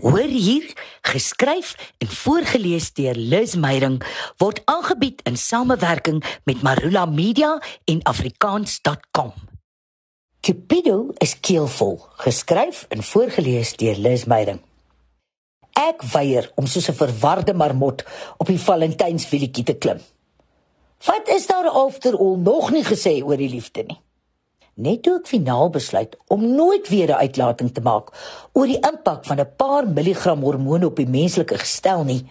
Hoor hier, geskryf en voorgeles deur Liz Meyerink word aangebied in samewerking met Marula Media en afrikaans.com. Cupido is keelvol, geskryf en voorgeles deur Liz Meyerink. Ek weier om soos 'n verwarde marmot op die Valentynswieletjie te klim. Wat is daar after al nog nie gesê oor die liefde nie? Net toe ek finaal besluit om nooit weer 'n uitlating te maak oor die impak van 'n paar milligram hormone op die menslike gestel nie,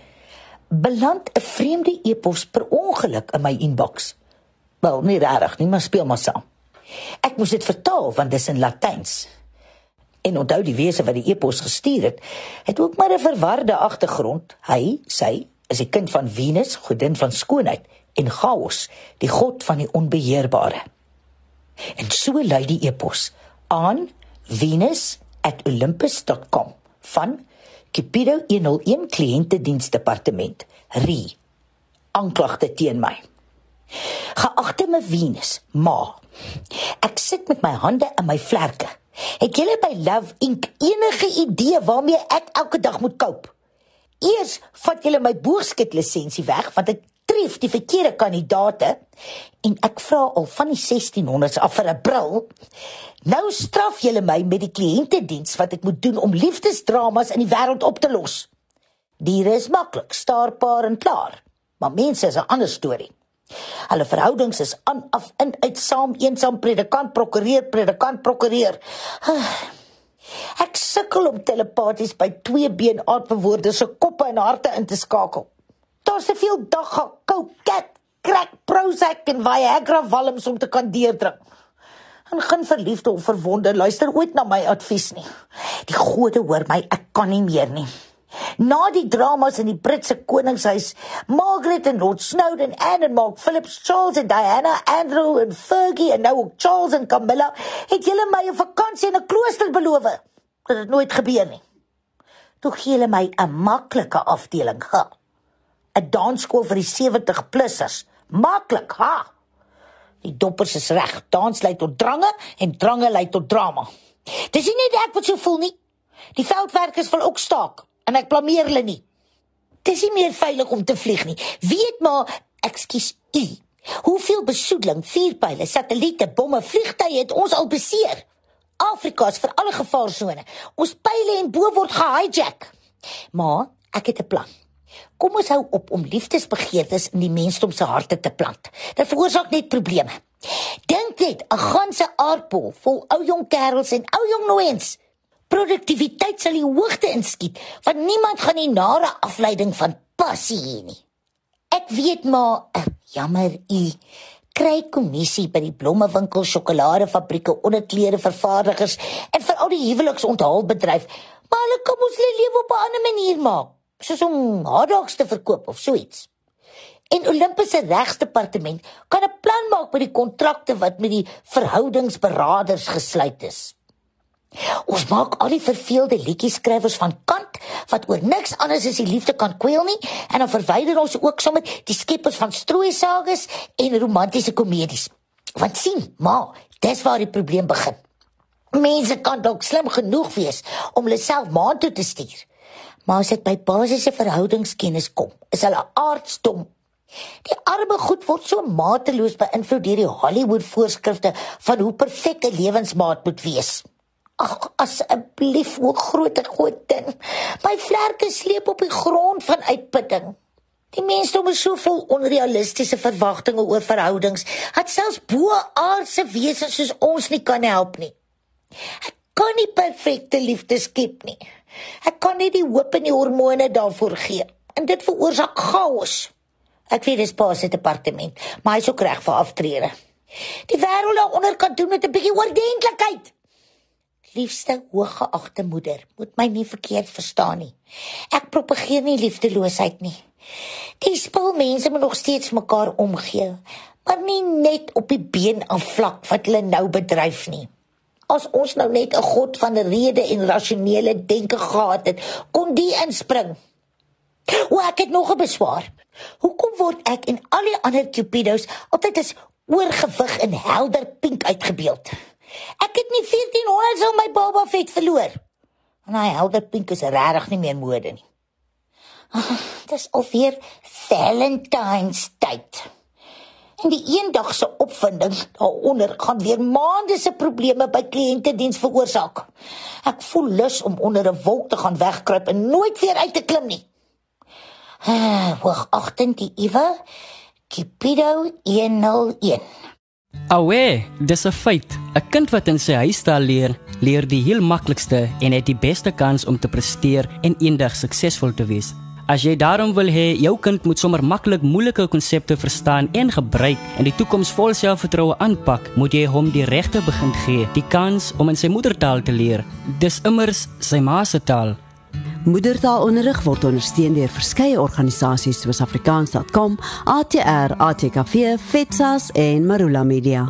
beland 'n vreemde e-pos per ongeluk in my inbox. Wel, nie regtig nie, maar speel maar saam. Ek moes dit vertaal want dit is in Latyns. En onthou die wese wat die e-pos gestuur het, het ook maar 'n verwarde agtergrond. Hy, sy, is 'n kind van Venus, godin van skoonheid en chaos, die god van die onbeheerbare. En so lui die epos aan venus@olympus.com van Cupido 101 kliëntediensdepartement. Ri. Aanklagte teen my. Geagte me Venus, ma. Ek sit met my hande in my vlerke. Het julle by Love Ink enige idee waarmee ek elke dag moet koop? Eers vat julle my boogskiet lisensie weg want ek tref die verkeerde kandidaate en ek vra al van die 1600s af vir 'n bril. Nou straf julle my met die kliëntediens wat ek moet doen om liefdesdramas in die wêreld op te los. Diere is maklik, staarpaar en klaar. Maar mense is 'n ander storie. Hulle verhoudings is aan af in uit saam eensaam predikant prokureur predikant prokureur. Ek sukkel om telepaties by twee been aardbewoorders se koppe en harte in te skakel. Daar's te veel dagga, cocat, crack, Prozac en Viagra walms om te kan deurdrink. En geen verliefde of verwonde luister ooit na my advies nie. Die gode hoor my, ek kan nie meer nie. Na die dramas in die Britse koningshuis, Margaret en Lord Snowdon, Anne en Mark Phillips, Charles en Diana, Andrew en Fergie en nou ook Charles en Camilla, het julle my 'n vakansie in 'n klooster beloof. Dit het nooit gebeur nie. Toe gee hulle my 'n maklike afdeling. Ha. 'n dansskool vir die 70-plussers. Maklik, ha. Die doppers is reg. Dans lei tot drange en drange lei tot drama. Dis nie net ek wat so voel nie. Die veldwerkers wil ook staak en ek blameer hulle nie. Dis nie meer veilig om te vlieg nie. Weet maar, ekskuus u. Hoeveel besoedeling, vuurpyle, satelliete, bomme, vliegtye het ons al beseer? Afrika is vir alle gevaarsone. Ons pyle en bo word gehijack. Maar ek het 'n plan. Kom ons hou op om liefdesbegeertes in die mensdom se harte te plant. Dit veroorsaak net probleme. Dink net, 'n ganse aardbol vol ou jong kerels en ou jong nooiens. Produktiwiteit sal die hoogte inskiet, want niemand gaan die nare afleiding van passie hê nie. Ek weet maar, uh, jammer u kry kommissie by die blommewinkel, sjokoladefabrieke, onderklere vervaardigers en vir al die huweliksonthaal-bedryf, maar hulle kom ons lewe op 'n ander manier maak soos om hotdogs te verkoop of so iets. En Olympus se regsdepartement kan 'n plan maak met die kontrakte wat met die verhoudingsberaders gesluit is. Ons maak al die verveelde liedjieskrywers van kant wat oor niks anders as die liefde kan kweel nie en dan verwyder ons ook sommer die skeppers van strooisages en romantiese komedies. Want sien, ma, dis waar die probleem begin. Mense kan dalk slim genoeg wees om hulle self maan toe te stuur maar as dit by basiese verhoudingskennis kom, is hulle aardstom. Die arme goed word so mateloos beïnvloed deur die Hollywood voorskrifte van hoe perfek 'n lewensmaat moet wees. Ag, asseblief, o groot godin. My vlerke sleep op die grond van uitputting. Die mense het so vol onrealistiese verwagtinge oor verhoudings, dat selfs bo-aardse wesens soos ons nie kan help nie. Ek kan nie perfekte liefde skep nie. Ek kan nie die hoop en die hormone daarvoor gee. En dit veroorsaak chaos. Ek weet dis pas se departement, maar hy's ook reg vir aftrede. Die wêreld daaronder kan doen met 'n bietjie oordentlikheid. Liefste hooggeagte moeder, moet my nie verkeerd verstaan nie. Ek propageer nie liefdeloosheid nie. Die spul mense moet nog steeds mekaar omgee, maar nie net op die been af vlak wat hulle nou bedryf nie as ons nou net 'n god van rede en rasionele denke gehad het, kon die inspring. O, ek het nog 'n beswaar. Hoekom word ek en al die ander cupidos altyd as oorgewig en helder pink uitgebeeld? Ek het nie 1400 al my baba vet verloor. En hy helder pink is regtig nie meer mode nie. Ah, dis alweer Valentine's tyd. En die eendagse opvinding daaronder gaan weer maande se probleme by kliëntediens veroorsaak. Ek voel lus om onder 'n wolk te gaan wegkruip en nooit weer uit te klim nie. Ah, hoogagtend die Iwe Kipido 101. Awe, dis 'n feit. 'n Kind wat in sy huistaal leer, leer die heel maklikste en het die beste kans om te presteer en eendag suksesvol te wees. As jy daarom wil hê jou kind moet sommer maklik moeilike konsepte verstaan en gebruik en die toekoms vol selfvertroue aanpak, moet jy hom die regte begin gee, die kans om in sy moedertaal te leer. Dis immers sy ma se taal. Moedertaalonderrig word ondersteun deur verskeie organisasies soos Afrikaans.com, ATR, ATKV, FETSAS en Marula Media.